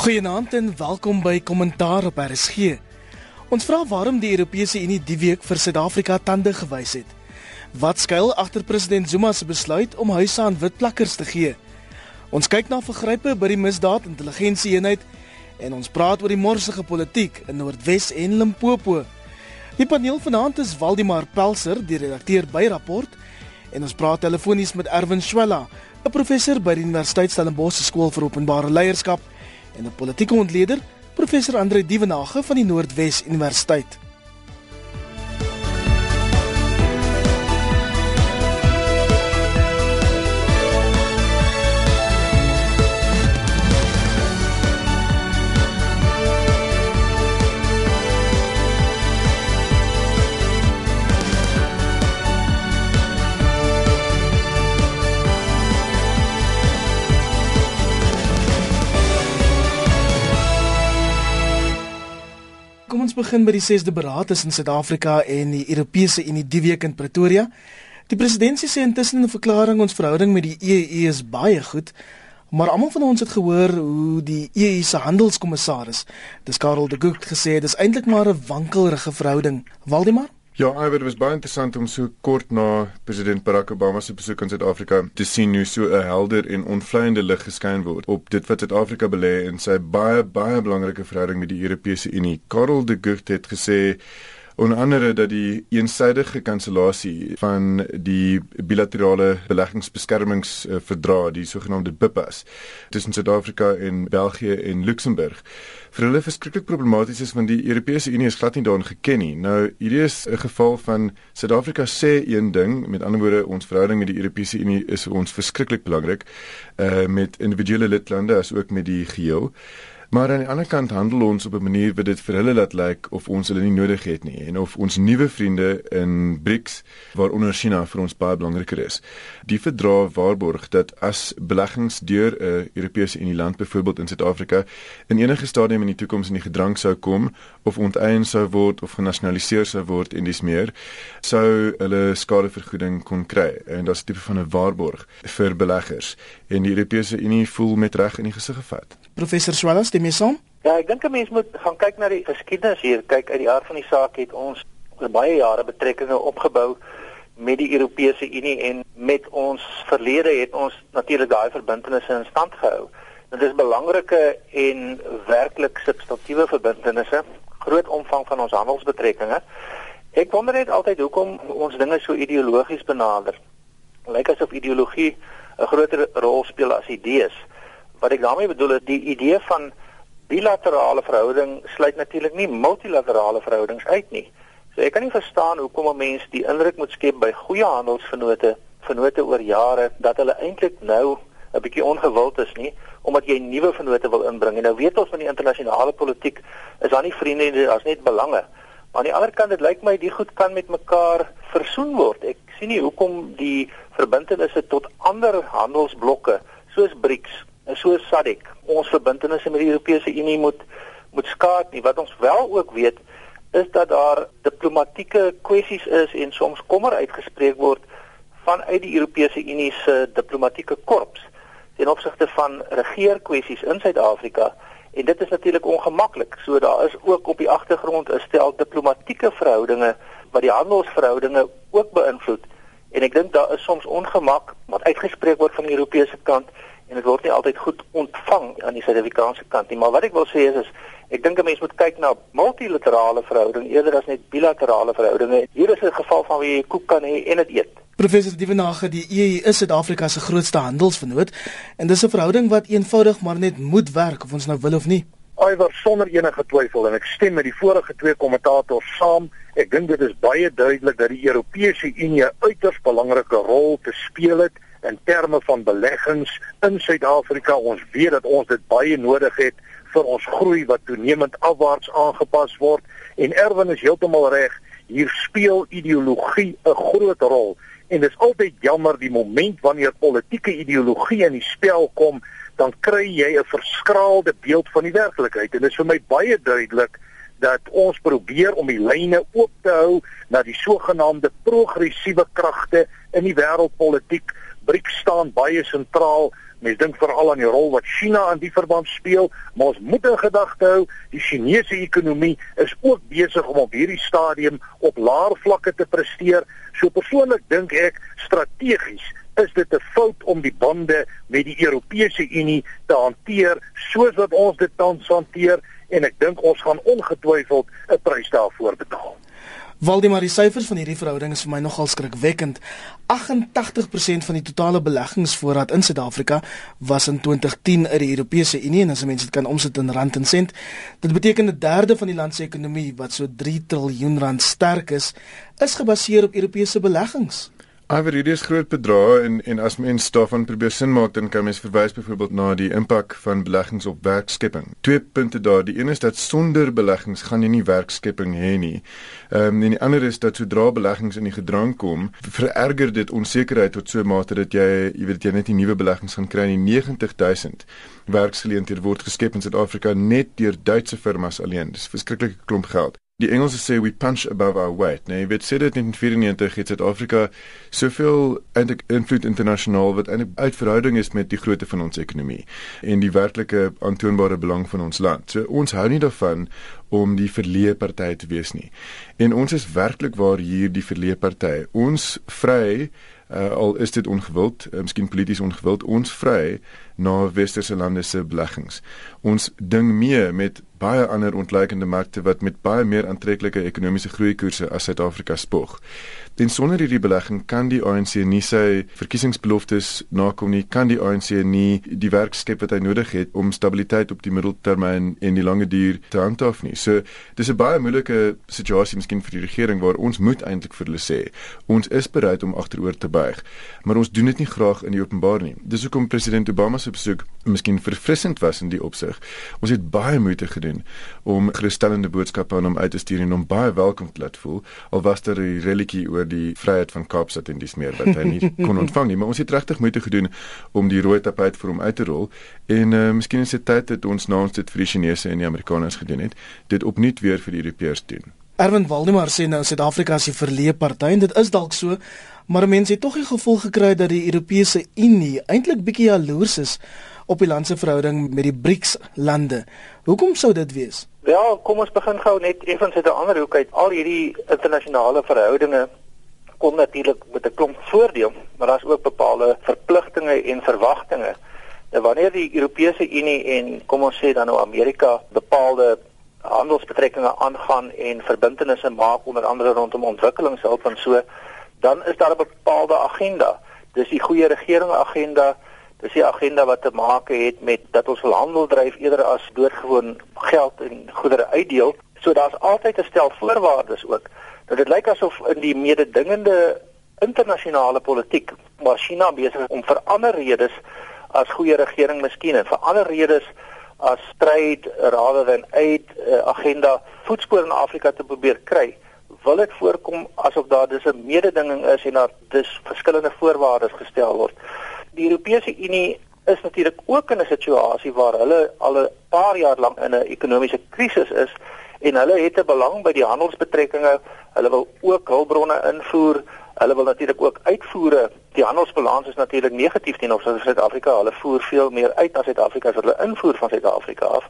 Goeienaand en welkom by Kommentaar op RSG. Ons vra waarom die Europese Unie die week vir Suid-Afrika tande gewys het. Wat skuil agter president Zuma se besluit om huise aan witplakkers te gee? Ons kyk na vergrype by die misdaad intelligensie eenheid en ons praat oor die morsige politiek in Noordwes en Limpopo. Die paneel vanaand is Waldemar Pelser, die redakteur by Rapport, en ons praat telefonies met Erwin Swela, 'n professor by die Universiteit Stellenbosch Skool vir Openbare Leierskap en 'n politieke ontleder, professor Andre Dievenage van die Noordwes Universiteit. Begin by die 6de beraad tussen Suid-Afrika en die Europese Unie die week in Pretoria. Die presidentsie sê intussen in 'n verklaring ons verhouding met die EU is baie goed, maar almal van ons het gehoor hoe die EU se handelskommissaris, dis Karel de Gucht gesê dis eintlik maar 'n wankelrige verhouding. Waldemar Ja, Iver, dit was baie interessant om so kort na president Barack Obama se besoek aan Suid-Afrika te sien hoe so 'n helder en onvleiende lig geskyn word op dit wat Suid-Afrika belê in sy baie baie belangrike verhouding met die Europese Unie. Karel de Gucht het gesê onder andere dat die eensydige kansellasie van die bilaterale beleggingsbeskermingsverdrag, die sogenaamde BIPAS, tussen Suid-Afrika en België en Luxemburg vir hulle verskriklik problematies is want die Europese Unie is glad nie daarin geken nie. Nou hierdie is 'n geval van Suid-Afrika sê een ding, met ander woorde ons verhouding met die Europese Unie is vir ons verskriklik belangrik, uh met individuele lidlande as ook met die geheel. Maar aan die ander kant handel ons op 'n manier wat dit vir hulle laat lyk of ons hulle nie nodig het nie en of ons nuwe vriende in BRICS waaronder China vir ons baie belangriker is. Die verdrag waarborg dat as beleggings deur 'n Europese Unie land byvoorbeeld in Suid-Afrika in enige stadium in die toekoms in die gedrang sou kom of onteien sou word of genasionaliseer sou word en dis meer, sou hulle skadevergoeding kon kry en is 'n tipe van 'n waarborg vir beleggers en die Europese Unie voel met reg in die gesig gevat. Professor Swallow, stem jy saam? Ja, ek dink 'n mens moet gaan kyk na die geskiedenis hier. Kyk uit die aard van die saak het ons oor baie jare betrekkinge opgebou met die Europese Unie en met ons verlede het ons natuurlik daai verbintenisse in stand gehou. Dit is belangrike en werklik substantiëre verbintenisse, groot omvang van ons handelsbetrekkinge. Ek wonder net altyd hoekom ons dinge so ideologies benader. Lyk asof ideologie 'n groter rol speel as idees. Wat ek daarmee bedoel is die idee van bilaterale verhouding sluit natuurlik nie multilaterale verhoudings uit nie. So ek kan nie verstaan hoekom 'n mens die indruk moet skep by goeie handelsvennote, vennote oor jare dat hulle eintlik nou 'n bietjie ongewild is nie omdat jy nuwe vennote wil inbring. En nou weet ons van die internasionale politiek is daar nie vriende nie, daar's net belange. Maar aan die ander kant dit lyk my die goed kan met mekaar versoen word. Ek sien nie hoekom die verbintenisse tot ander handelsblokke soos BRICS en soos SADC ons verbintenisse met die Europese Unie moet moet skaad nie. Wat ons wel ook weet is dat daar diplomatieke kwessies is en soms kommer uitgespreek word vanuit die Europese Unie se diplomatieke korps ten opsigte van regeerkwessies in Suid-Afrika en dit is natuurlik ongemaklik. So daar is ook op die agtergrond 'n stel diplomatieke verhoudinge wat die handelsverhoudinge ook beïnvloed. En ek dink daar is soms ongemak wat uitgespreek word van die Europese kant en dit word nie altyd goed ontvang aan die Suid-Afrikaanse kant nie. Maar wat ek wil sê is, is ek dink 'n mens moet kyk na multilaterale verhoudinge eerder as net bilaterale verhoudinge. Hier is 'n geval van wie jy koek kan hê en dit eet. Professor Dievenage, die EU is Suid-Afrika se grootste handelsvennoot en dis 'n verhouding wat eenvoudig maar net moet werk of ons nou wil of nie. Iwer sonder enige twyfel en ek stem met die vorige twee kommentators saam. Ek dink dit is baie duidelik dat die Europese Unie 'n uiters belangrike rol te speel het in terme van beleggings in Suid-Afrika. Ons weet dat ons dit baie nodig het vir ons groei wat toenemend afwaarts aangepas word en Erwin is heeltemal reg. Hier speel ideologie 'n groot rol en dit is altyd jammer die moment wanneer politieke ideologie in die spel kom dan kry jy 'n verskraalde beeld van die werklikheid en dit is vir my baie duidelik dat ons probeer om die lyne oop te hou na die sogenaamde progressiewe kragte in die wêreldpolitiek BRICS staan baie sentraal Mense dink veral aan die rol wat China in die verband speel, maar ons moet in gedagte hou, die Chinese ekonomie is ook besig om op hierdie stadium op laer vlakke te presteer. So persoonlik dink ek strategies is dit 'n fout om die bande met die Europese Unie te hanteer soos wat ons dit tans hanteer en ek dink ons gaan ongetwyfeld 'n prys daarvoor betaal. Waldemar, die syfers van hierdie verhouding is vir my nogal skrikwekkend. 88% van die totale beleggingsvoorraad in Suid-Afrika was in 2010 uit die Europese Unie en as mense dit kan omsit in rand en sent, dit beteken 'n derde van die land se ekonomie wat so 3 triljoen rand sterk is, is gebaseer op Europese beleggings. Iver hierdie is groot bedrae en en as mens daarvan probeer sin maak dan kan mens verwys byvoorbeeld na die impak van beleggings op werkskepping. Twee punte daar. Die een is dat sonder beleggings gaan jy nie werkskepping hê nie. Ehm um, en die ander is dat sodra beleggings in die gedrang kom, vererger dit onsekerheid tot so 'n mate dat jy jy weet jy net nie nuwe beleggings gaan kry nie. 90000 werksgeleenthede word geskep in Suid-Afrika net deur Duitse firmas alleen. Dis verskriklike klomp geld. Die Engelse sê we punch above our weight. Nee, weet sê dit in 94 het Suid-Afrika soveel eintlik invloed internasionaal wat eintlik uit verhouding is met die grootte van ons ekonomie en die werklike aantoonbare belang van ons land. So ons hou nie daarvan om die verleë party te wees nie. En ons is werklik waar hier die verleë party. Ons vry uh, al is dit ongewild, uh, miskien polities ongewild, ons vry na westerse lande se beleggings. Ons ding mee met baie ander ontleikende markte wat met baie meer aantreklike ekonomiese groeikoerse as Suid-Afrika spog. Ten sonder hierdie belegging kan die ANC nie sy verkiesingsbeloftes nakom nie, kan die ANC nie die werk skep wat hy nodig het om stabiliteit op die middeltermyn en die lange duur te handhaaf nie. So dis 'n baie moeilike situasie miskien vir die regering waar ons moet eintlik vir hulle sê, ons is bereid om agteroor te buig, maar ons doen dit nie graag in die openbaar nie. Dis hoekom president Obama se besoek miskien verfrissend was in die opsig. Ons het baie moeite gedoen om gerusstellende boodskappe aan hom uit te stuur en hom baie welkom te laat voel, al was daar 'n relletjie oor die vryheid van Kaapstad en dis meer wat hy nie kon ontvang nie, maar ons het regtig moeite gedoen om die rooi tapuit vir hom uit te rol en uh, miskien is dit tyd dat ons nou ons dit vir die Chinese en die Amerikaners gedoen het, dit opnuut weer vir die Europeërs doen. Erwin Waldemar sê nou Suid-Afrika is 'n verleë party en dit is dalk so, maar mense het tog die gevoel gekry dat die Europese Unie eintlik bietjie jaloers is op die land se verhouding met die BRICS lande. Hoekom sou dit wees? Wel, kom ons begin gou net effens uit 'n ander hoek uit. Al hierdie internasionale verhoudinge kom natuurlik met 'n klomp voordeel, maar daar's ook bepaalde verpligtinge en verwagtinge. Nou wanneer die Europese Unie en kom ons sê dan nou Amerika bepaalde handelsbetrekkinge aangaan en verbintenisse maak onder andere rondom ontwikkelingshulp en so, dan is daar 'n bepaalde agenda. Dis die goeie regering agenda Dis die agenda wat te maak het met dat ons wil handel dryf eerder as doodgewoon geld en goedere uitdeel. So daar's altyd 'n stel voorwaardes ook. Dat dit lyk asof in die mededingende internasionale politiek maar China besig is om vir ander redes as goeie regering miskien en vir ander redes as stryd rather than aid uh, agenda voetspore in Afrika te probeer kry wil dit voorkom asof daar dis 'n mededinging is en daar dis verskillende voorwaardes gestel word die Europese Unie is natuurlik ook in 'n situasie waar hulle al 'n paar jaar lank in 'n ekonomiese krisis is en hulle het 'n belang by die handelsbetrekkinge. Hulle wil ook hulpbronne invoer. Hulle wil natuurlik ook uitvoere. Die handelsbalans is natuurlik negatief teenoor Suid-Afrika. Hulle voer veel meer uit na Suid-Afrika as wat hulle invoer van Suid-Afrika af.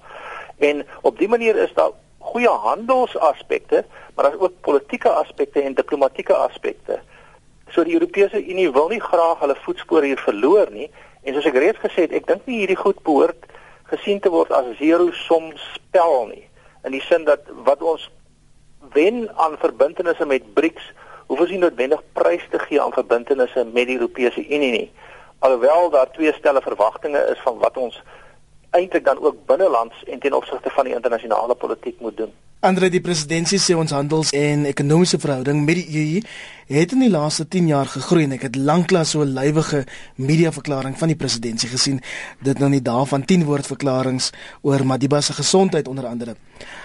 En op dië manier is daar goeie handelsaspekte, maar daar's ook politieke aspekte en diplomatieke aspekte. So die Europese Unie wil nie graag hulle voetspore hier verloor nie en soos ek reeds gesê het, ek dink nie hierdie goed behoort gesien te word as zero-som spel nie. In die sin dat wat ons wen aan verbintenisse met BRICS, hoef ons nie noodwendig prys te gee aan verbintenisse met die Europese Unie nie. Alhoewel daar twee stelle verwagtinge is van wat ons eintlik dan ook binnelands en ten opsigte van die internasionale politiek moet doen. Andre die presidentsie sê ons handels en ekonomiese verhouding met die EU het in die laaste 10 jaar gegroei en ek het lanklaas so 'n lywige mediaverklaring van die presidentsie gesien dit nou nie daarvan 10 woordverklaringe oor Madiba se gesondheid onder andere.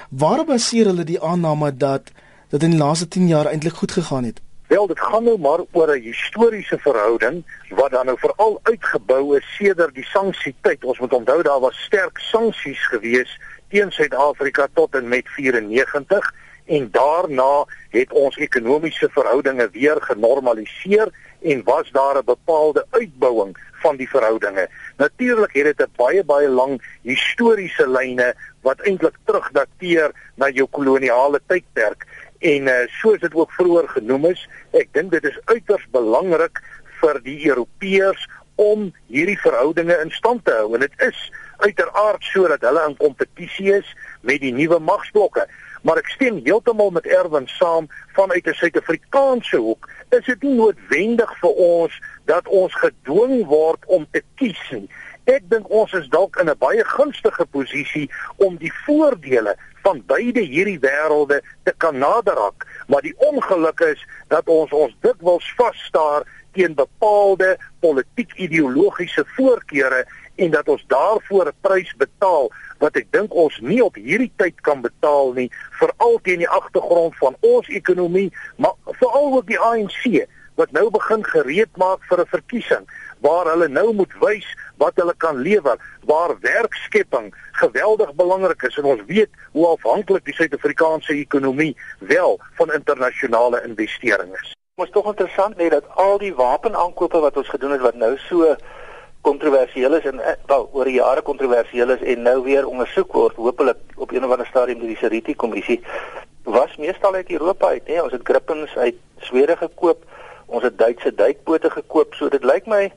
Waarop baseer hulle die aanname dat dit in die laaste 10 jaar eintlik goed gegaan het? Wel, dit gaan nou maar oor 'n historiese verhouding wat dan nou veral uitgebou is sedert die sanksietyd. Ons moet onthou daar was sterk sanksies geweest teen Suid-Afrika tot en met 94 en daarna het ons ekonomiese verhoudinge weer genormaliseer en was daar 'n bepaalde uitbouing van die verhoudinge. Natuurlik het dit 'n baie baie lang historiese lyne wat eintlik terugdateer na jou koloniale tydperk en uh, soos dit ook vroeër genoem is, ek dink dit is uiters belangrik vir die Europeërs om hierdie verhoudinge in stand te hou. En dit is uiteraard sodat hulle in kompetisie is met die nuwe magsblokke. Maar ek stem heeltemal met Erwin saam vanuit 'n Suid-Afrikaanse hoek is dit nie noodwendig vir ons dat ons gedwing word om te kies nie ek dink ons is dalk in 'n baie gunstige posisie om die voordele van beide hierdie wêrelde te kan naderhak maar die ongeluk is dat ons ons dikwels vasstaar teen bepaalde politiek ideologiese voorkeure en dat ons daarvoor 'n prys betaal wat ek dink ons nie op hierdie tyd kan betaal nie veral teen die agtergrond van ons ekonomie maar veral ook die ANC wat nou begin gereed maak vir 'n verkiesing waar hulle nou moet wys wat hulle kan lewer waar werkskepping geweldig belangrik is en ons weet hoe afhanklik die Suid-Afrikaanse ekonomie wel van internasionale investeringe is. Ons tog interessant net dat al die wapenaankope wat ons gedoen het wat nou so kontroversieel is en eh, wel oor jare kontroversieel is en nou weer ondersoek word hopelik op een of ander stadium deur die Seriti kommissie was meestal uit Europa uit nê ons het grippens uit Swede gekoop ons het Duitse duikbote gekoop so dit lyk my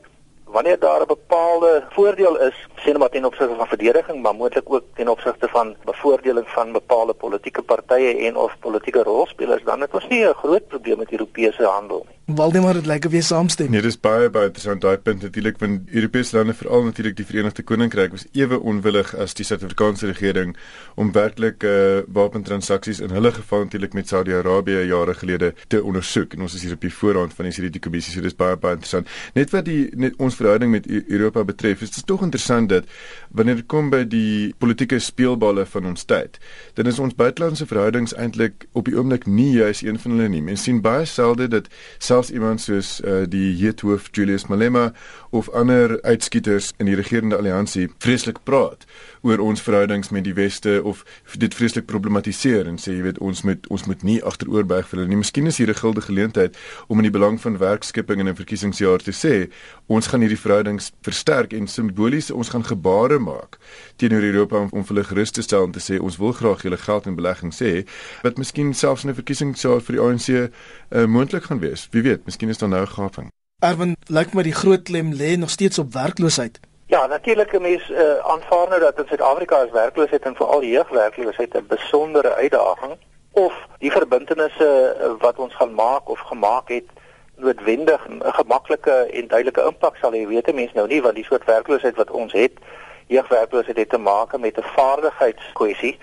wanneer daar 'n bepaalde voordeel is, sê net maar ten opsigte van verdediging, maar moontlik ook ten opsigte van bevoordeling van bepaalde politieke partye en of politieke rolspelers, dan het ons nie 'n groot probleem met Europese handel nie. Waldemar het lyk of jy saamstem. Nee, dis baie baie interessant daai punt natuurlik want Europese lande veral natuurlik die Verenigde Koninkryk was ewe onwillig as die Suid-Afrikaanse regering om werklik uh, wapentransaksies in hulle geval natuurlik met Saudi-Arabië jare gelede te ondersoek en ons is hier op die voorrand van die CDT kommissie so dis baie baie interessant. Net wat die net ons verhouding met Europa betref, is dit tog interessant dat wanneer dit kom by die politieke speelballe van ons tyd, dan is ons buitelandse verhoudings eintlik op die oomblik nie juis een van hulle nie. Mens sien baie selde dat selfs iemand soos uh, die heethoof Julius Malema of ander uitskieters in die regerende alliansie vreeslik praat oor ons verhoudings met die weste of dit vreeslik problematiseer en sê jy weet ons moet ons moet nie agteroorbuig vir hulle nie. Miskien is hier 'n guldige geleentheid om in die belang van werkskepping in 'n verkiesingsjaar te sê ons gaan hierdie verhoudings versterk en simbolies ons gaan gebare maak teenoor Europa om, om hulle gerus te stel en te sê ons wil graag julle geld en belegging sê wat miskien selfs in 'n verkiesingsjaar vir die ANC uh, moontlik gaan wees. Wie weet, miskien is daar nou 'n gaping. Erwin, lyk my die groot klem lê nog steeds op werkloosheid. Ja, natuurlik 'n mens uh, aanvaar nou dat in Suid-Afrika is werkloosheid en veral jeugwerkloosheid 'n besondere uitdaging of die verbintenisse uh, wat ons gaan maak of gemaak het noodwendig 'n gemaklike en duidelike impak sal hê. Weet 'n mens nou nie wat die soort werkloosheid wat ons het, jeugwerkloosheid het te maak met 'n vaardigheidskwessie.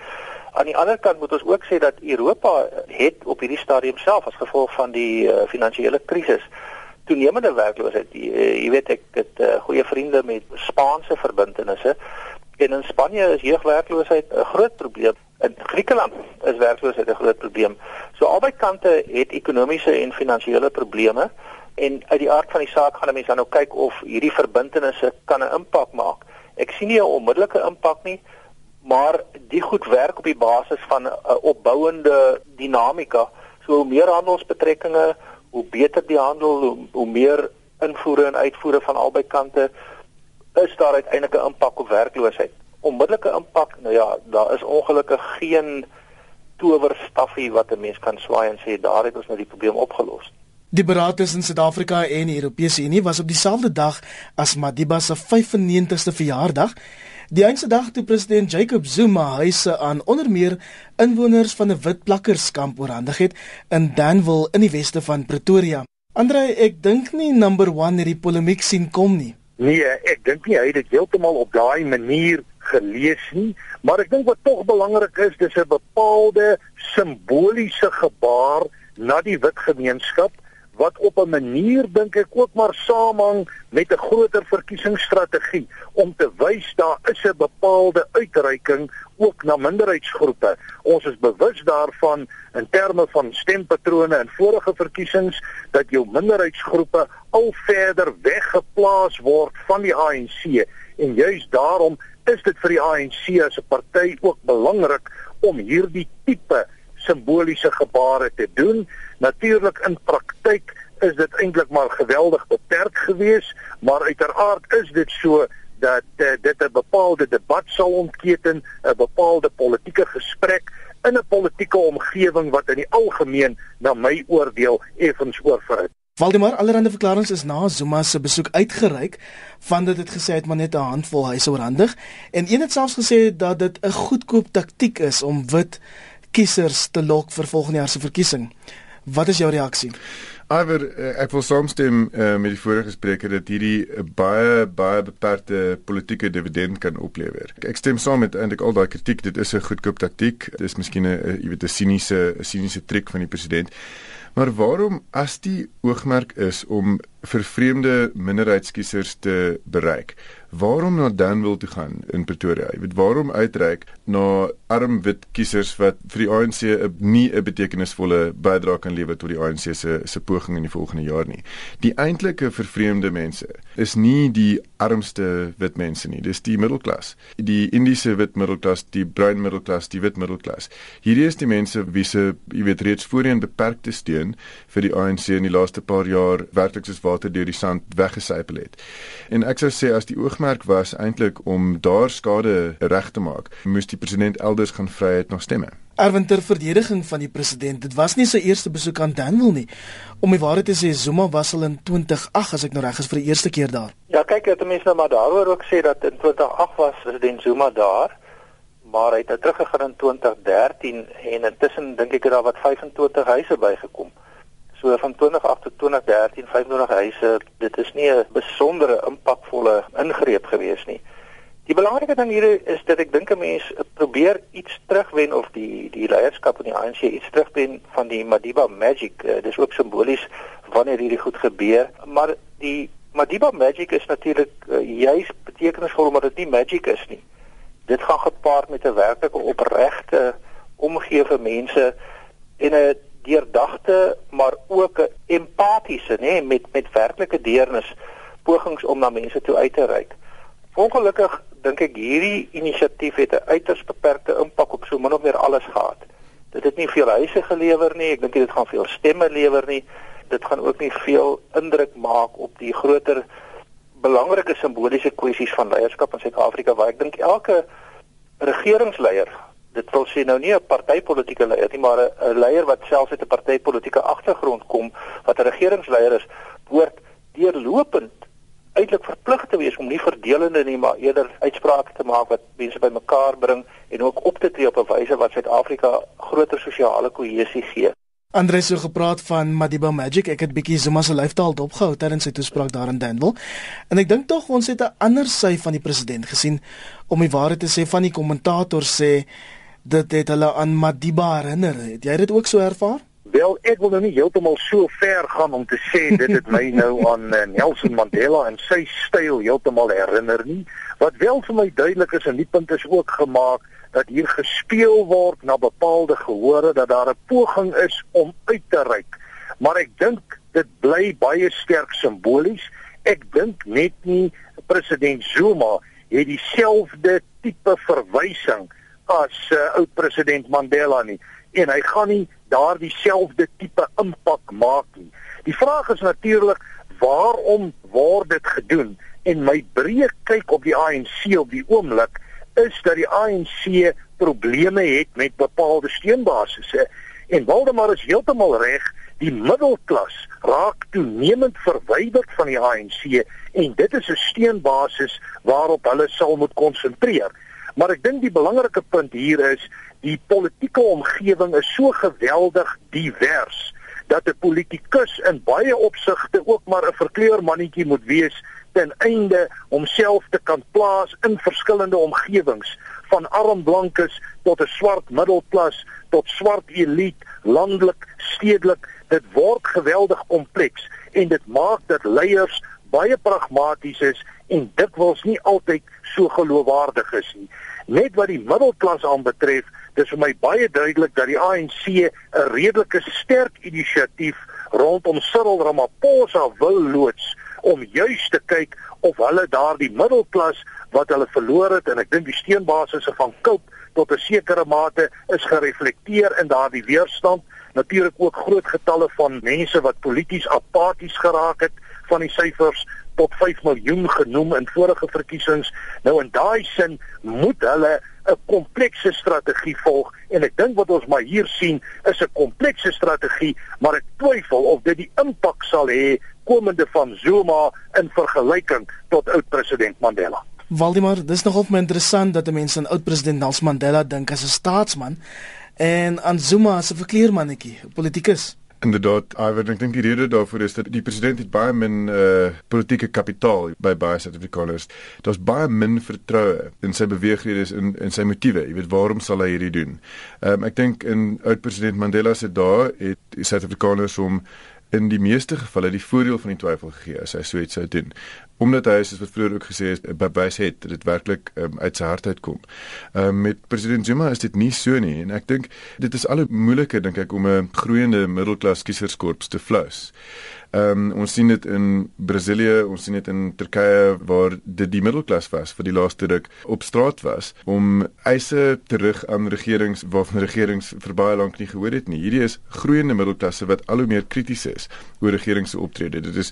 Aan die ander kant moet ons ook sê dat Europa het op hierdie stadium self as gevolg van die uh, finansiële krisis toenemende werkloosheid. Jy, uh, jy weet ek het uh, goeie vriende met Spaanse verbintenisse en in Spanje is jeugwerkloosheid 'n groot probleem. In Griekeland is werkloosheid 'n groot probleem. So albei kante het ekonomiese en finansiële probleme en uit die aard van die saak gaan mense dan nou kyk of hierdie verbintenisse kan 'n impak maak. Ek sien nie 'n onmiddellike impak nie, maar die goed werk op die basis van 'n opbouende dinamika. So hoe meer handelsbetrekkinge, hoe beter die handel, hoe, hoe meer invoere en uitvoere van albei kante is daar uiteindelik 'n impak op werkloosheid. Onmiddellike impak, nou ja, daar is ongelukkig geen towerstaffie wat 'n mens kan swaai en sê daar het ons nou die probleem opgelos. Die beraad tussen Suid-Afrika en die Europese Unie was op dieselfde dag as Madiba se 95ste verjaardag. Die eense dag toe president Jacob Zuma huise aan onder meer inwoners van 'n wit plakkerskamp oorhandig het in Danville in die weste van Pretoria. Andre, ek dink nie number 1 hierdie polemiek sien kom nie. Nee, ek dink nie hy het dit heeltemal op daai manier gelees nie, maar ek dink wat tog belangrik is, dis 'n bepaalde simboliese gebaar na die wit gemeenskap wat op 'n manier dink ek ook maar saamhang met 'n groter verkiesingsstrategie om te wys daar is 'n bepaalde uitreiking ook na minderheidsgroepe. Ons is bewus daarvan in terme van stempatrone in vorige verkiesings dat jou minderheidsgroepe al verder weggeplaas word van die ANC en juis daarom is dit vir die ANC as 'n party ook belangrik om hierdie tipe simboliese gebare te doen. Natuurlik in praktyk is dit eintlik maar geweldig beperk geweest, maar uiteraard is dit so dat uh, dit 'n bepaalde debat sal ontketen, 'n bepaalde politieke gesprek in 'n politieke omgewing wat in die algemeen na my oordeel effens oorvrit. Valdemar allerhande verklaringe is na Zuma se besoek uitgereik van dit het gesê het maar net 'n handvol huise oorhandig en een het selfs gesê dat dit 'n goedkoop taktik is om wit kiesers te lok vir volgende jaar se verkiesing. Wat is jou reaksie? Iwer uh, ek wil saamstem uh, met die vorige spreker dat hierdie 'n uh, baie baie beperkte politieke dividend kan oplewer. Ek stem saam met eintlik al daai kritiek, dit is 'n goedkoop taktiek. Dit is miskien 'n jy weet 'n siniese siniese triek van die president. Maar waarom as die oogmerk is om vir vreemde minderheidskiesers te bereik? waarom na Danville toe gaan in Pretoria? Jy weet waarom uitreik na arm wit kiesers wat vir die ANC 'n nie 'n betekenisvolle bydrae kan lewer tot die ANC se se poging in die volgende jaar nie. Die eintlike vervreemde mense is nie die armste wit mense nie, dis die middelklas. Die Indiese wit middelklas, die bruin middelklas, die wit middelklas. Hierdie is die mense wie se jy weet reeds voorheen beperkte steun vir die ANC in die laaste paar jaar werklik soos water deur die sand weggesypel het. En ek sou sê as die oog oogmerk was eintlik om daar skade reg te maak. Moes die president elders gaan vryheid nog stemme. Erwin ter verdediging van die president, dit was nie sy eerste besoek aan Danville nie. Om die waarheid te sê, Zuma was al in 2008 as ek nou reg is vir die eerste keer daar. Ja, kyk, het mense nou maar daaroor ook sê dat in 2008 was president Zuma daar, maar hy het nou teruggegaan in 2013 en intussen dink ek het daar wat 25 huise bygekom. So van 2008 tot 2013 25 huise, dit is nie 'n besondere impakvolle ingreep gewees nie. Die belangrike ding hier is dat ek dink 'n mens probeer iets terugwen of die die leierskap in die ANC iets terugwen van die Madiba Magic. Uh, dis ook simbolies wanneer hierdie goed gebeur, maar die Madiba Magic is natuurlik uh, juis betekenisvol omdat dit nie magic is nie. Dit gaan gepaard met 'n werklike opregte omgee vir mense en 'n deurdagte maar ook 'n empatiese nê met met werklike deernis pogings om na mense toe uit te reik. Ongelukkig dink ek hierdie inisiatief het 'n uiters beperkte impak op so min of meer alles gehad. Dit het nie veel huise gelewer nie, ek dink dit gaan veel stemme lewer nie. Dit gaan ook nie veel indruk maak op die groter belangrike simboliese kwessies van leierskap in Suid-Afrika waar ek dink elke regeringsleier dit wil sê nou nie 'n partytetiese leier nie, maar 'n leier wat selfs uit 'n partytetiese agtergrond kom, wat 'n regeringsleier is, behoort deurlopend eintlik verplig te wees om nie verdelende nie, maar eerder uitsprake te maak wat mense bymekaar bring en ook op te tree op 'n wyse wat Suid-Afrika groter sosiale kohesie gee. Andres het gepraat van Madiba Magic. Ek het bietjie Zuma se lyfstaal dopgehou terwyl sy toespraak daar in Danville. En ek dink tog ons het 'n ander sy van die president gesien om die waarheid te sê van die kommentator sê dit het hulle aan Madiba herinner. Het jy dit ook so ervaar? Wel, ek wil nou nie heeltemal so ver gaan om te sê dit het my nou aan uh, Nelson Mandela en sy styl heeltemal herinner nie. Wat wel vir my duidelik is en die punt is ook gemaak dat hier gespeel word na bepaalde gehore dat daar 'n poging is om uit te reik. Maar ek dink dit bly baie sterk simbolies. Ek dink net nie president Zuma het dieselfde tipe verwysing as uh, oud president Mandela nie en hy gaan nie daardie selfde tipe impak maak nie. Die vraag is natuurlik waarom word dit gedoen? En my breë kyk op die ANC op die oomblik is dat die ANC probleme het met bepaalde steunbasisse en Waldemar is heeltemal reg die middelklas raak toenemend verwyderd van die ANC en dit is 'n steunbasis waarop hulle sal moet konsentreer. Maar ek dink die belangrike punt hier is die politieke omgewing is so geweldig divers dat 'n politikus in baie opsigte ook maar 'n verkleurmannetjie moet wees ten einde homself te kan plaas in verskillende omgewings van arm blankes tot 'n swart middelklas tot swart elite landelik stedelik dit word geweldig kompleks en dit maak dat leiers baie pragmaties is en dikwels nie altyd so geloofwaardig is nie. Net wat die middelklas aanbetref, dis vir my baie duidelik dat die ANC 'n redelike sterk inisiatief rondom Cyril Ramaphosa wil loods om juis te kyk of hulle daardie middelklas wat hulle verloor het en ek dink die steunbasisse van Cope tot 'n sekere mate is gereflekteer in daardie weerstand. Natuurlik ook groot getalle van mense wat polities apaties geraak het van die syfers tot 5 miljoen genoem in vorige verkiesings. Nou in daai sin moet hulle 'n komplekse strategie volg en ek dink wat ons maar hier sien is 'n komplekse strategie, maar ek twyfel of dit die impak sal hê komende van Zuma in vergelyking tot oud-president Mandela. Waldemar, dis nogal my interessant dat mense aan oud-president Nelson Mandela dink as 'n staatsman en aan Zuma as 'n verkleermannetjie, politikus. Inderdaad, Iver, ek dink die rede daarvoor is dat die president het baie min uh politieke kapitaal by baie Suid-Afrikaners. Daar's baie min vertroue in sy beweegreddes en in sy motiewe. Jy weet, waarom sal hy hierdie doen? Ehm um, ek dink in oud president Mandela se dae het Suid-Afrikaners hom in die meeste gevalle die voordeel van die twyfel gegee as hy so iets sou doen omdat hy soos wat vroeër ook gesê is bewys het dat dit werklik um, uit sy hart uitkom. Ehm um, met president Zuma is dit nie so nie en ek dink dit is al hoe moeiliker dink ek om 'n groeiende middelklas kieserskorps te flous. Ehm um, ons sien dit in Brasilië, ons sien dit in Turkye waar dit die middelklas was vir die laaste ruk op straat was om eise terug aan regerings waarvan regerings vir baie lank nie gehoor het nie. Hierdie is groeiende middelklasse wat al hoe meer krities is oor regerings se optrede. Dit is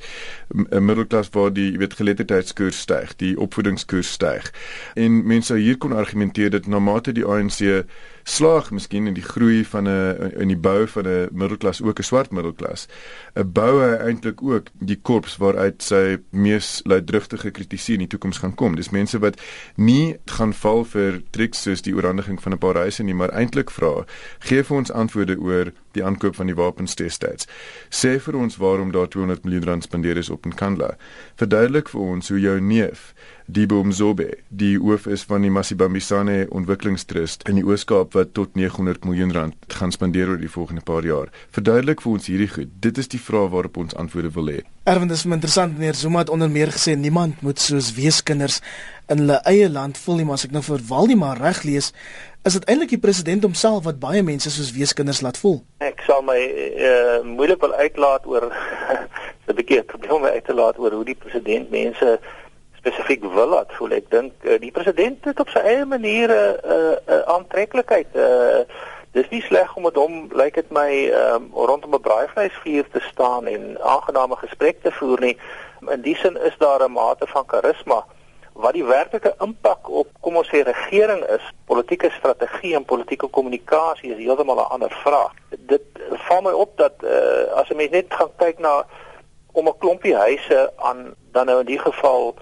'n middelklas waar die jy weet geletterdheidskoers styg, die opvoedingskoers styg. En mense hier kon argumenteer dat na mate die ANC slaag miskien in die groei van 'n in die bou van 'n middelklas ook 'n swart middelklas. 'n Bou hy eintlik ook die korps waaruit sy mees luidrugtige kritisie in die toekoms gaan kom. Dis mense wat nie gaan val vir triks soos die oorhandiging van 'n paar reise nie, maar eintlik vra, gee vir ons antwoorde oor die aankoop van die wapens destyds. Sê vir ons waarom daar 200 miljoen rand spandeer is op Nkandla. Verduidelik vir ons hoe jou neef Dibo Mzobe, die hoof is van die Masibambisane Ontwikkelingstrust in die Oos-Kaap wat tot 900 miljoen rand gaan spandeer oor die volgende paar jaar. Verduidelik vir ons hierdie goed. Dit is die vraag waarop ons antwoorde wil hê. Erwin, dis interessant meneer Zuma het onder meer gesê niemand moet soos weeskinders in hulle eie land voel nie, maar as ek nou vir Waldemar reg lees, is dit eintlik die president homself wat baie mense soos weeskinders laat voel. Ek sal my uh, moeilik wil uitlaat oor 'n bietjie probleme uit te laat oor hoe die president mense spesifiek wil laat voel. Ek dink uh, die president het op sy eie manier 'n uh, uh, aantreklikheid. Uh, dis nie sleg om met hom lyk dit my um, rondom 'n braaivleisvuur te staan en aangename gesprekke te voer nie. In die sin is daar 'n mate van karisma wat die werklike impak op kom ons sê regering is, politieke strategie en politieke kommunikasie is heeltemal 'n ander vraag. Dit val my op dat uh, as 'n mens net gaan kyk na om 'n klompie huise aan dan nou in die geval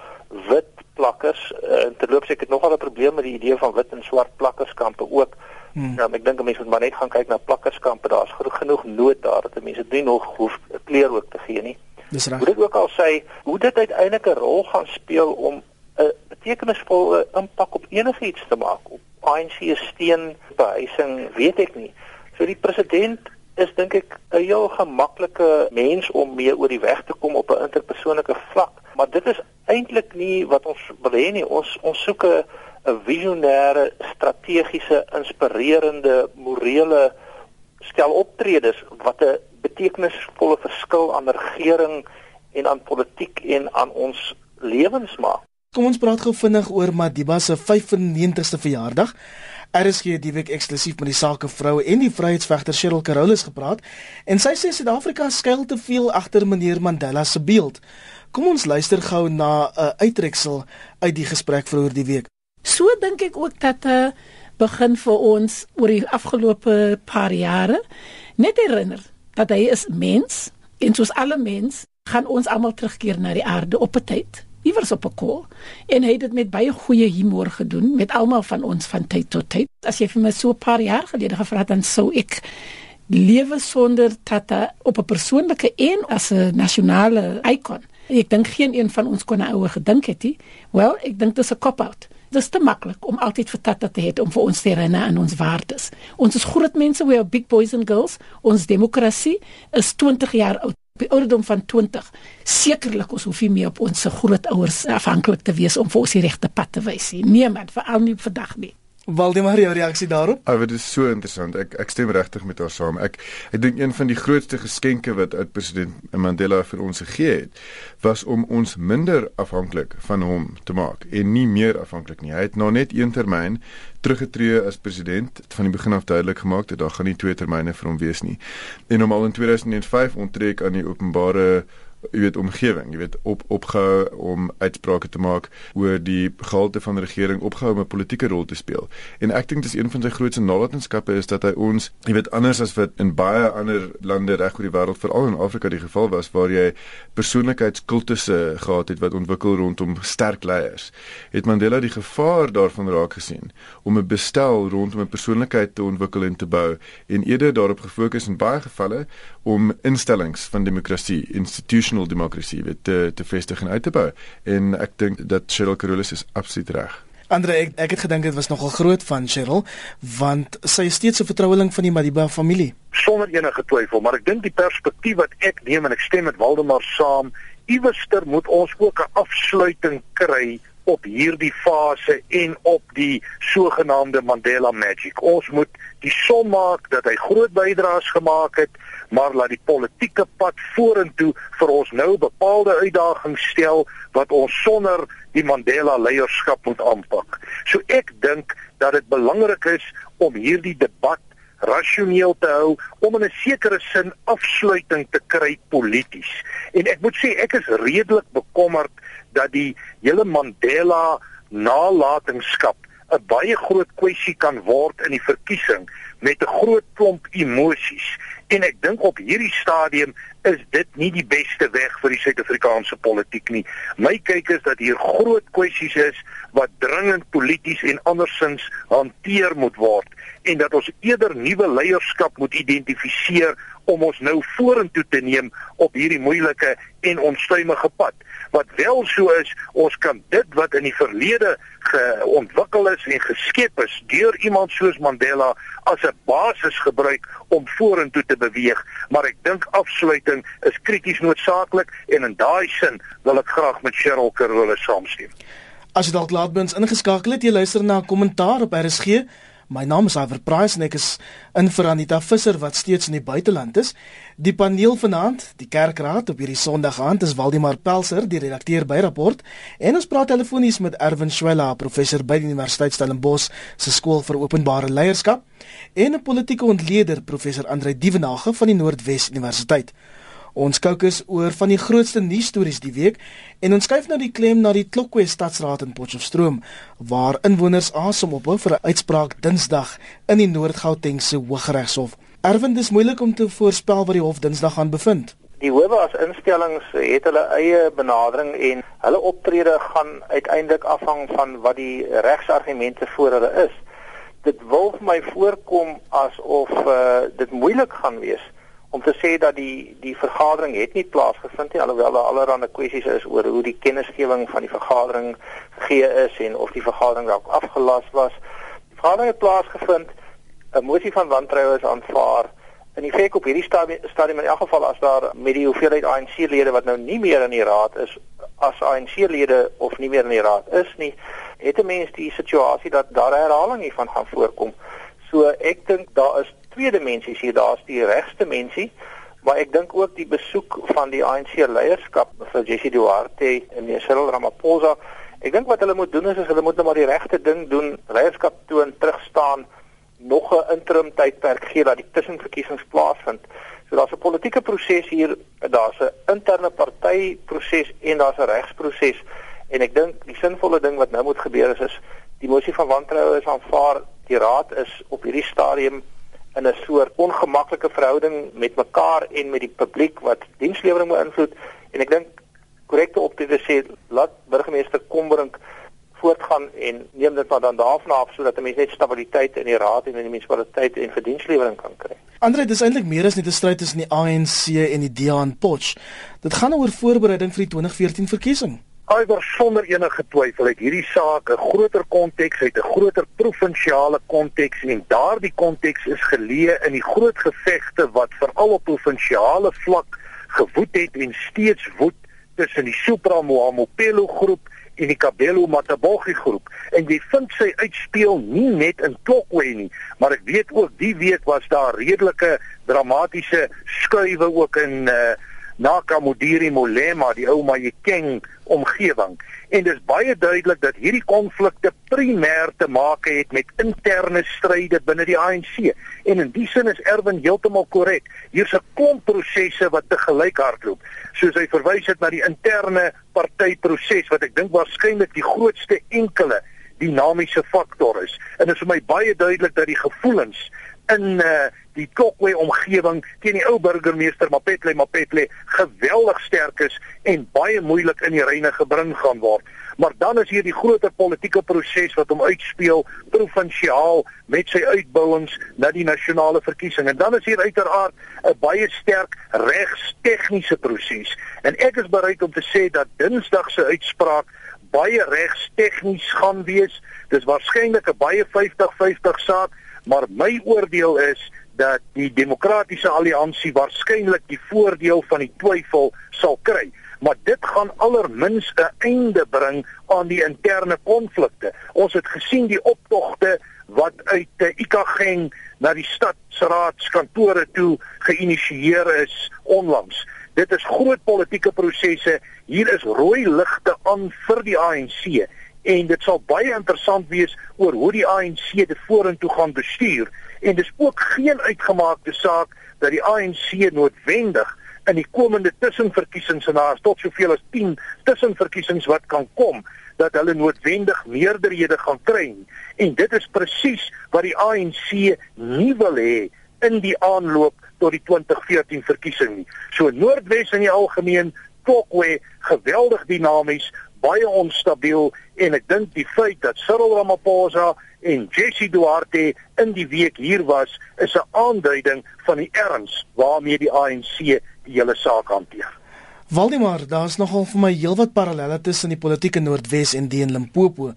wit plakkers uh, terloops ek het nogal 'n probleem met die idee van wit en swart plakkerskampe ook. Hmm. Nou ek dink mense moet maar net gaan kyk na plakkerskampe. Daar's genoeg nood daar dat mense nie nog hoef kleur ook te gee nie. Dis reg. Moet ek ook al sê hoe dit uiteindelik 'n rol gaan speel om 'n betekenisvolle impak op enigiets te maak op ANC steen behuising, weet ek nie. So die president is dink ek 'n heel gemaklike mens om mee oor die weg te kom op 'n interpersoonlike vlak, maar dit is eintlik nie wat ons wil hê nie. Ons ons soek 'n visionêre, strategiese, inspirerende, morele stel optredes wat 'n betekenisvolle verskil aan regering en aan politiek en aan ons lewens maak. Kom ons praat gou vinnig oor Madiba se 95ste verjaardag. RSG het die week eksklusief met die sakevrou en die vryheidsvegter Cheryl Carolus gepraat en sy sê Suid-Afrika skuil te veel agter meneer Mandela se beeld. Kom ons luister gou na 'n uh, uittreksel uit die gesprek vroeër die week. So dink ek ook dat 'n uh, begin vir ons oor die afgelope paar jare net herinner dat hy is mens en soos alle mens gaan ons almal terugkeer na die aarde op 'n tyd iewers op 'n kol en hy het dit met baie goeie humor gedoen met almal van ons van tyd tot tyd. As jy vir my so 'n paar jaar gelede gevra het dan sou ek lewe sonder Tata op 'n persoonlike en as 'n nasionale ikon. Ek dink geen een van ons kon nou ouer gedink het nie. Wel, ek dink dit is 'n cop-out. Dit is te maklik om altyd vir Tata te hê om vir ons te herinner aan ons waardes. Ons is groot mense, we are big boys and girls. Ons demokrasie is 20 jaar oud op die ouderdom van 20 sekerlik ons hoef nie meer op ons grootouers afhanklik te wees om vir ons die regte pad te wys nie. Niemand veral nie vandag nie. Waldemar, jou reaksie daarop? Ah, dit is so interessant. Ek ek stem regtig met haar saam. Ek ek dink een van die grootste geskenke wat uit president Mandela vir ons gegee het, was om ons minder afhanklik van hom te maak en nie meer afhanklik nie. Hy het nou net een termyn teruggetree as president van die begin af duidelik gemaak dat daar gaan nie twee termyne vir hom wees nie. En om al in 2005 onttrek aan die openbare jy weet omgewing, jy weet op opgehou om uitsprake te maak oor die gehalte van die regering opgehou om 'n politieke rol te speel. En ek dink dis een van sy grootste nalatenskappe is dat hy ons, jy weet anders as wat in baie ander lande reg oor die wêreld veral in Afrika die geval was waar jy persoonlikheidskultusse gehad het wat ontwikkel rondom sterk leiers. Het Mandela die gevaar daarvan raak gesien om 'n bestel rondom 'n persoonlikheid te ontwikkel en te bou en eerder daarop gefokus in baie gevalle om instellings van demokrasie, institutional demokrasie weet te te vestig en uit te bou. En ek dink dat Cheryl Carolus is absoluut reg. Andre ek ek het gedink dit was nogal groot van Cheryl want sy is steeds 'n vertroueling van die Madiba familie. Sonder enige twyfel, maar ek dink die perspektief wat ek neem en ek stem met Waldemar saam, iewerster moet ons ook 'n afsluiting kry op hierdie fase en op die sogenaamde Mandela Magic. Ons moet die som maak dat hy groot bydraes gemaak het, maar laat die politieke pad vorentoe vir ons nou bepaalde uitdagings stel wat ons sonder die Mandela leierskap moet aanpak. So ek dink dat dit belangrik is om hierdie debat rasioneel te hou om in 'n sekere sin afsluiting te kry polities. En ek moet sê ek is redelik bekommerd dat die hele Mandela nalatenskap 'n baie groot kwessie kan word in die verkiesing met 'n groot klomp emosies en ek dink op hierdie stadium is dit nie die beste weg vir die Suid-Afrikaanse politiek nie. My kyk is dat hier groot kwessies is wat dringend polities en andersins hanteer moet word en dat ons eerder nuwe leierskap moet identifiseer om ons nou vorentoe te neem op hierdie moeilike en onstuimige pad. Wat wel so is, ons kan dit wat in die verlede geontwikkel is en geskep is deur iemand soos Mandela as 'n basis gebruik om vorentoe te beweeg, maar ek dink afsluiting is krities noodsaaklik en in daai sin wil ek graag met Cheryl Carolus saamstem. As jy dalk laat bins ingeskakel het, jy luister na 'n kommentaar op RSG. My naam is Iver Price en ek is in vir Anita Visser wat steeds in die buiteland is. Die paneel vanaand, die kerkraad op hierdie Sondag aand is Waldemar Pelser, die redakteur by Rapport, en ons praat telefonies met Erwin Swela, professor by die Universiteit Stellenbosch se skool vir openbare leierskap, en 'n politieke ontleder, professor Andre Dievenage van die Noordwes Universiteit. Ons kookus oor van die grootste nuusstories die week en ons skuif nou die klem na die Klokwe Stadsraad in Potchefstroom waar inwoners asem ophou vir 'n uitspraak Dinsdag in die Noord-Gautengse Hooggeregshof. Erwin, dis moeilik om te voorspel wat die hof Dinsdag gaan bevind. Die howe as instellings het hulle eie benadering en hulle optrede gaan uiteindelik afhang van wat die regsargumente voor hulle is. Dit wil vir my voorkom asof uh, dit moeilik gaan wees om te sê dat die die vergadering het nie plaasgevind nie alhoewel daar allerlei kwessies is oor hoe die kennisgewing van die vergadering gegee is en of die vergadering dalk afgelas was. Die vergadering het plaasgevind. 'n Motie van wantroue is aanvaar. In effek op hierdie stadium in elk geval as daar met die hoeveelheid ANC-lede wat nou nie meer in die raad is as ANC-lede of nie meer in die raad is nie, het 'n mens die situasie dat daar herhaling hiervan gaan voorkom. So ek dink daar is twee dimensies hier. Daar's die regste mensie, maar ek dink ook die besoek van die ANC leierskap vir Jesse Duarte en meneer Cyril Ramaphosa. Ek dink wat hulle moet doen is, is hulle moet net nou maar die regte ding doen, leierskap toon, terugstaan, nog 'n interim tydperk gee dat die tussenverkiesings plaasvind. So daar's 'n politieke proses hier, daar's 'n interne partyproses en daar's 'n regsproses. En ek dink die sinvolle ding wat nou moet gebeur is is die mosie van wantroue is aanvaar. Die raad is op hierdie stadium in 'n soort ongemaklike verhouding met mekaar en met die publiek wat dienslewering beïnvloed en ek dink korrekte optrede sê laat burgemeester Kombrink voortgaan en neem dit maar dan daarvan af sodat 'n mens net stabiliteit in die raad en in die munisipaliteit en vir dienslewering kan kry. Andre, dis eintlik meer as net 'n stryd tussen die ANC en die DA in Potch. Dit gaan oor voorbereiding vir die 2014 verkiesing. Iwer sonder enige twyfel het hierdie saak 'n groter konteks, het 'n groter provinsiale konteks en daardie konteks is geleë in die groot gevegte wat veral op provinsiale vlak gewoed het en steeds woed tussen die Supra Mohamopelo groep en die Kabelo Matabogi groep. En jy vind sy uitspeel nie net in Klokwe nie maar ek weet ook die week was daar redelike dramatiese skuwe ook in uh, Nakamodiri Molema die ou Mayekeng omgewing. En dis baie duidelik dat hierdie konflikte primêr te maak het met interne stryde binne die ANC en in die sin is Erwin heeltemal korrek. Hier's 'n klomp prosesse wat te gelyk hardloop. Soos hy verwys het na die interne partyproses wat ek dink waarskynlik die grootste enkele dinamiese faktor is. En dit is vir my baie duidelik dat die gevoelens in uh, die Kokwe omgewing teen die ou burgemeester Mapetle Mapetle geweldig sterk is en baie moeilik in die reine gebring gaan word. Maar dan is hier die groter politieke proses wat hom uitspeel provinsiaal met sy uitbouings na die nasionale verkiesing. En dan is hier uiteraard 'n baie sterk regstegniese proses. En ek is bereid om te sê dat Dinsdag se uitspraak baie regstegnies gaan wees. Dis waarskynlik 'n baie 50-50 saak maar my oordeel is dat die demokratiese alliansie waarskynlik die voordeel van die twyfel sal kry. Maar dit gaan allermins 'n einde bring aan die interne konflikte. Ons het gesien die optogte wat uit die Ikageng na die stadsraadskantore toe geïnisieer is onlangs. Dit is groot politieke prosesse. Hier is rooi ligte aan vir die ANC en dit sal baie interessant wees oor hoe die ANC dit vorentoe gaan bestuur en dis ook geen uitgemaakte saak dat die ANC noodwendig in die komende tussenverkiesings en daar is tot soveel as 10 tussenverkiesings wat kan kom dat hulle noodwendig meerderhede gaan kry en dit is presies wat die ANC nie wil hê in die aanloop tot die 2014 verkiesing nie. So Noordwes in die algemeen Tokwe geweldig dinamies, baie onstabiel en ek dink die feit dat Cyril Ramaphosa en Jesse Duarte in die week hier was is 'n aanduiding van die erns waarmee die ANC die hele saak hanteer. Waldemar, daar's nogal vir my heelwat parallelle tussen die politieke Noordwes en die in Limpopo.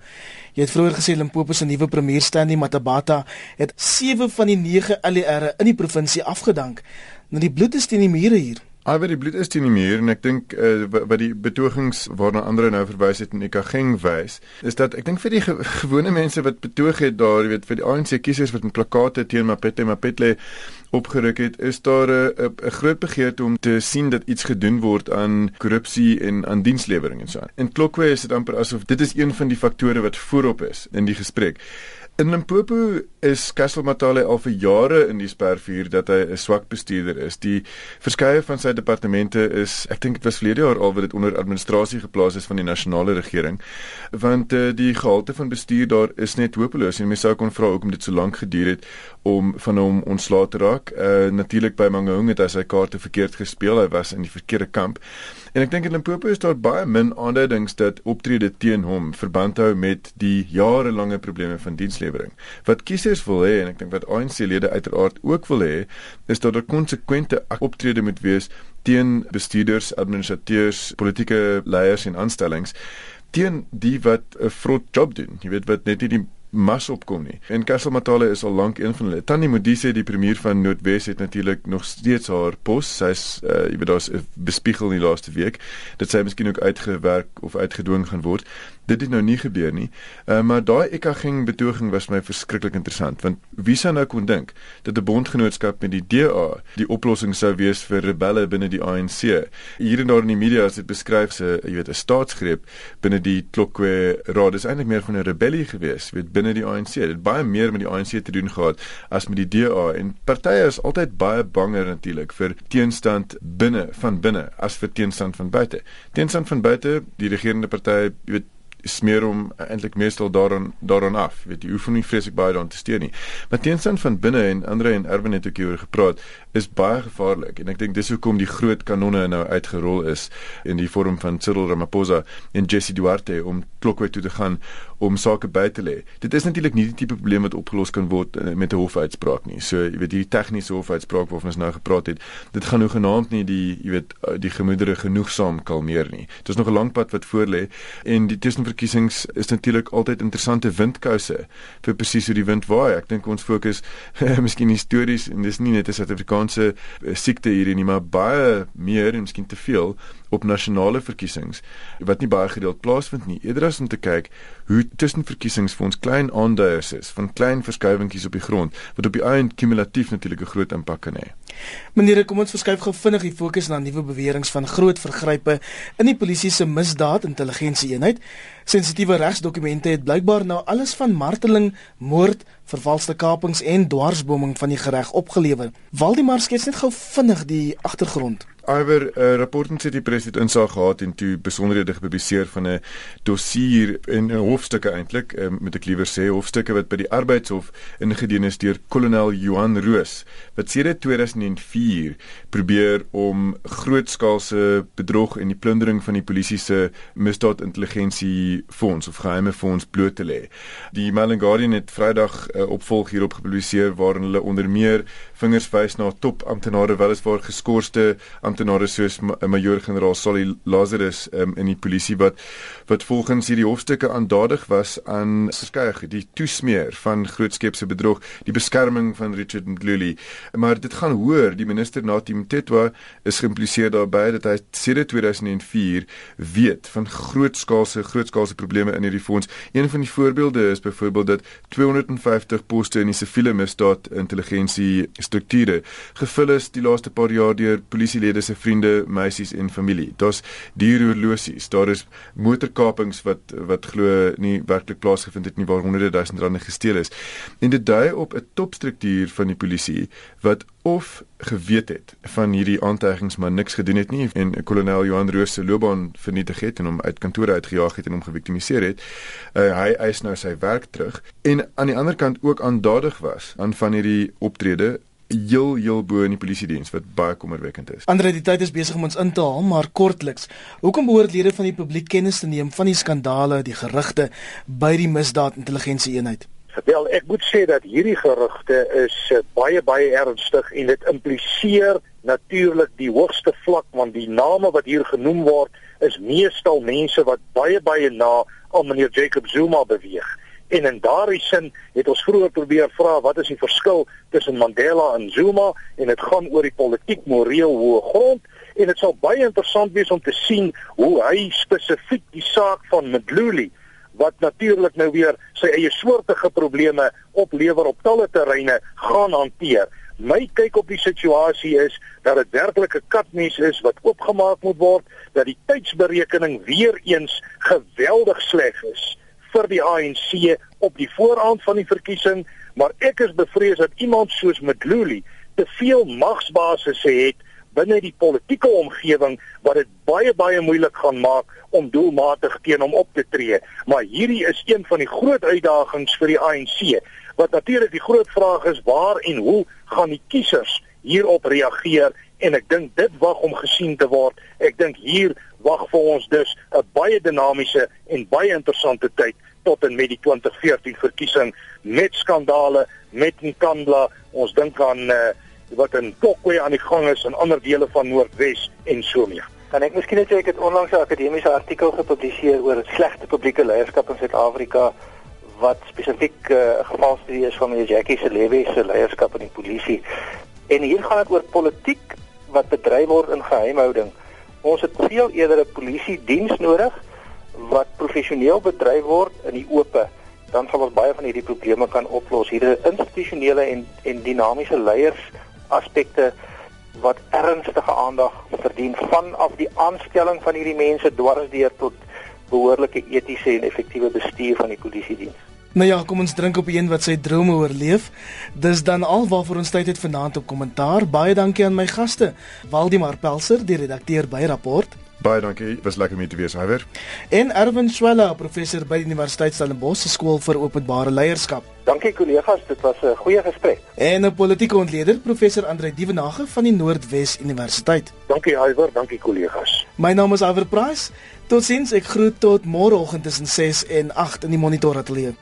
Jy het vroeër gesê Limpopo se nuwe premier Stanley Matabata het 7 van die 9 LERre in die provinsie afgedank. Nou die bloed is teen die mure hier. Wat die bloed is teen die muur en ek dink uh, wat die betogings waarna ander nou verwys het in Ikageng wys, is dat ek dink vir die ge gewone mense wat betoog het daar, jy weet vir die ANC kiesers wat met plakate teen Mapete Mapetle opgeruk het, is daar 'n 'n groot begeerte om te sien dat iets gedoen word aan korrupsie en aan dienslewering en so. En Klokwe is dit amper asof dit is een van die faktore wat voorop is in die gesprek. In Limpopo is Castle Matale al vir jare in die spervuur dat hy 'n swak bestuurder is. Die verskeie van sy departemente is, ek dink dit was verlede jaar al wat dit onder administrasie geplaas is van die nasionale regering, want uh, die gehalte van bestuur daar is net hopeloos en mense sou kon vra hoekom dit so lank geduur het om van hom ontslae te raak. Uh natuurlik by Mangaung het hy sy kaarte verkeerd gespeel. Hy was in die verkeerde kamp. En ek dink in Limpopo is daar baie min aanduidings dat optrede teen hom verband hou met die jarelange probleme van dienslewering. Wat kiesers wil hê en ek dink wat ANC-lede uiteraard ook wil hê, is dat daar konsekwente optrede moet wees teen bestuurders, administrateurs, politieke leiers en aanstellings teen die wat 'n vrot job doen. Jy weet wat net nie die mas opkom nie. En Castle Matale is al lank een van hulle. Tannie Modise, die premier van Noordwes het natuurlik nog steeds haar pos. Sy's uh, jy weet daar's bespiegel in die laaste week dat sy miskien ook uitgewerk of uitgedwing gaan word dit het nou nie gebeur nie. Uh, maar daai Ekageng betoging was my verskriklik interessant want wie sou nou kon dink dat 'n bondgenootskap met die DA die oplossing sou wees vir rebelle binne die ANC. Hier en daar in die media as dit beskryf se jy weet 'n staatsgreep binne die Klokwe Raad is eintlik meer van 'n rebellie gewees, weet binne die ANC. Dit baie meer met die ANC te doen gehad as met die DA en partye is altyd baie banger natuurlik vir teenstand binne van binne as vir teenstand van buite. Teenstand van buite, die regerende party, jy weet smeer hom eintlik meestal daaraan daaraan af. Jy weet jy hoef nie vreeslik baie daaraan te steun nie. Maar teenstand van binne en Andre en Erwin het ook hieroor gepraat is baie gevaarlik en ek dink dis hoekom die groot kanonne nou uitgerol is in die vorm van Cyril Ramaphosa en Jesse Duarte om klokwy toe te gaan om sake by te lê. Dit is natuurlik nie die tipe probleem wat opgelos kan word eh, met 'n hofuitspraak nie. So jy weet hierdie tegniese hofuitspraak waarvan ons nou gepraat het, dit gaan nou genaamd nie die jy weet eh, die gemoedere genoegsaam kalmeer nie. Dit is nog 'n lang pad wat voor lê en die tussen verkiesings is natuurlik altyd interessante windkouse vir presies hoe die wind waai. Ek dink ons fokus miskien histories en dis nie net 'n Suid-Afrikaanse eh, siekte hierdie nie, maar baie meer en miskien te veel op nasionale verkiesings wat nie baie gereeld plaasvind nie. Eerder as om te kyk hoe tussenverkiesings vir ons klein aanduiers is van klein verskuiwingkies op die grond wat op die einde kumulatief natuurlik 'n groot impak kan hê. Meneer, kom ons verskuif gou vinnig die fokus na nuwe beweringe van groot vergrype in die polisie se misdaad intelligensie eenheid. Sensitiewe regsdokumente het blykbaar nou alles van marteling, moord, vervalste kapings en dwarsboming van die reg opgelewer. Waldemar skets net gou vinnig die agtergrond. Iwer uh, eh, rapporten sê die president insig gehad en toe besonderhede gepubliseer van 'n dossier en 'n hofstukke eintlik uh, met ek liewer sê hofstukke wat by die arbeidshof ingedien is deur kolonel Johan Roos wat sedert 2004 probeer om grootskaalse bedrog en die plundering van die polisie se misdaadintelligensie fonds of geheime fonds bloot te lê. Die Mail and Guardian het Vrydag uh, opvolg hierop gepubliseer waarin hulle onder meer vingers wys na top amptenare weliswaar geskorste amptenare soos majoor-generaal Solly Lazarus um, in die polisie wat wat volgens hierdie hofstukke aandadig was aan verskeie die toesmeer van grootskepse bedrog, die beskerming van Richard Mdluli. Maar dit gaan hoor, die minister Natim Tetwa is geïmpliseer daarbey dat hy sedert 2004 weet van grootskaalse grootskaalse probleme in hierdie fonds. Een van die voorbeelde is byvoorbeeld dat 250 poste in die siviele misdaad intelligensie strukture gevul is die laaste paar jaar deur polisielede se vriende, meisies en familie. Daar's dierhorlosies, daar is motorkapings wat wat glo nie werklik plaasgevind het nie waar honderde duisend rande gesteel is. En dit dui op 'n topstruktuur van die polisie wat of geweet het van hierdie aantuigings maar niks gedoen het nie en kolonel Johan Roos se loopbaan vernietig het en hom uit kantore uitgejaag het en hom geviktimiseer het. Uh, hy eis nou sy werk terug en aan die ander kant ook aandadig was aan van hierdie optrede heel heel bo in die polisie diens wat baie kommerwekkend is. Andre die tyd is besig om ons in te haal, maar kortliks. Hoekom behoort lede van die publiek kennis te neem van die skandale, die gerugte by die misdaad intelligensie eenheid? Wel, ek moet sê dat hierdie gerugte is uh, baie baie ernstig en dit impliseer natuurlik die hoogste vlak want die name wat hier genoem word is meestal mense wat baie baie na aan meneer Jacob Zuma beweeg. En in daardie sin het ons vroeër probeer vra wat is die verskil tussen Mandela en Zuma en dit gaan oor die politiek moreel hoë grond en dit sal baie interessant wees om te sien hoe hy spesifiek die saak van Mdluli wat natuurlik nou weer sy eie soortige probleme oplewer op talle terreine gaan hanteer. My kyk op die situasie is dat dit werklik 'n katmes is wat oopgemaak moet word, dat die tydsberekening weer eens geweldig sleg is vir die ANC op die vooraand van die verkiesing, maar ek is bevrees dat iemand soos Mdluli te veel magsbasisse het binne die politieke omgewing wat dit baie baie moeilik gaan maak om doelmatig teen hom op te tree. Maar hierdie is een van die groot uitdagings vir die ANC. Wat natuurlik die groot vraag is, waar en hoe gaan die kiesers hierop reageer? En ek dink dit wag om gesien te word. Ek dink hier wag vir ons dus 'n baie dinamiese en baie interessante tyd tot en met die 2014 verkiesing met skandale met Nkandla ons dink aan uh, wat in Kokwe aan die gang is in ander dele van Noordwes en so meer kan ek miskien net sê ek het onlangs 'n akademiese artikel gepubliseer oor slegte publieke leierskap in Suid-Afrika wat spesifiek 'n uh, eh, gevalstudie is van meneer Jackie se lewe se leierskap in die polisie en hier gaan dit oor politiek wat bedryf word in geheimhouding. Ons het veel eerder 'n polisie diens nodig wat professioneel bedryf word in die oop, dan sal ons baie van hierdie probleme kan oplos. Hierdie institusionele en en dinamiese leiers aspekte wat ernstige aandag verdien vanaf die aanstelling van hierdie mense dwarsdeur tot behoorlike etiese en effektiewe bestuur van die polisie diens. Nou ja, kom ons drink op een wat sy drome oorleef. Dis dan al waarvoor ons tyd het vanaand op kommentaar. Baie dankie aan my gaste. Waldemar Pelser, die redakteur by Rapport. Baie dankie. Was lekker om hier te wees, Iwer. En Erwin Swela, professor by die Universiteit Stellenbosch se skool vir openbare leierskap. Dankie kollegas, dit was 'n goeie gesprek. En 'n politieke ontleder, professor Andre Dievenage van die Noordwes Universiteit. Dankie Iwer, dankie kollegas. My naam is Iwer Price. Totsiens, ek groet tot môreoggend tussen 6 en 8 in die Monitor Ateljee.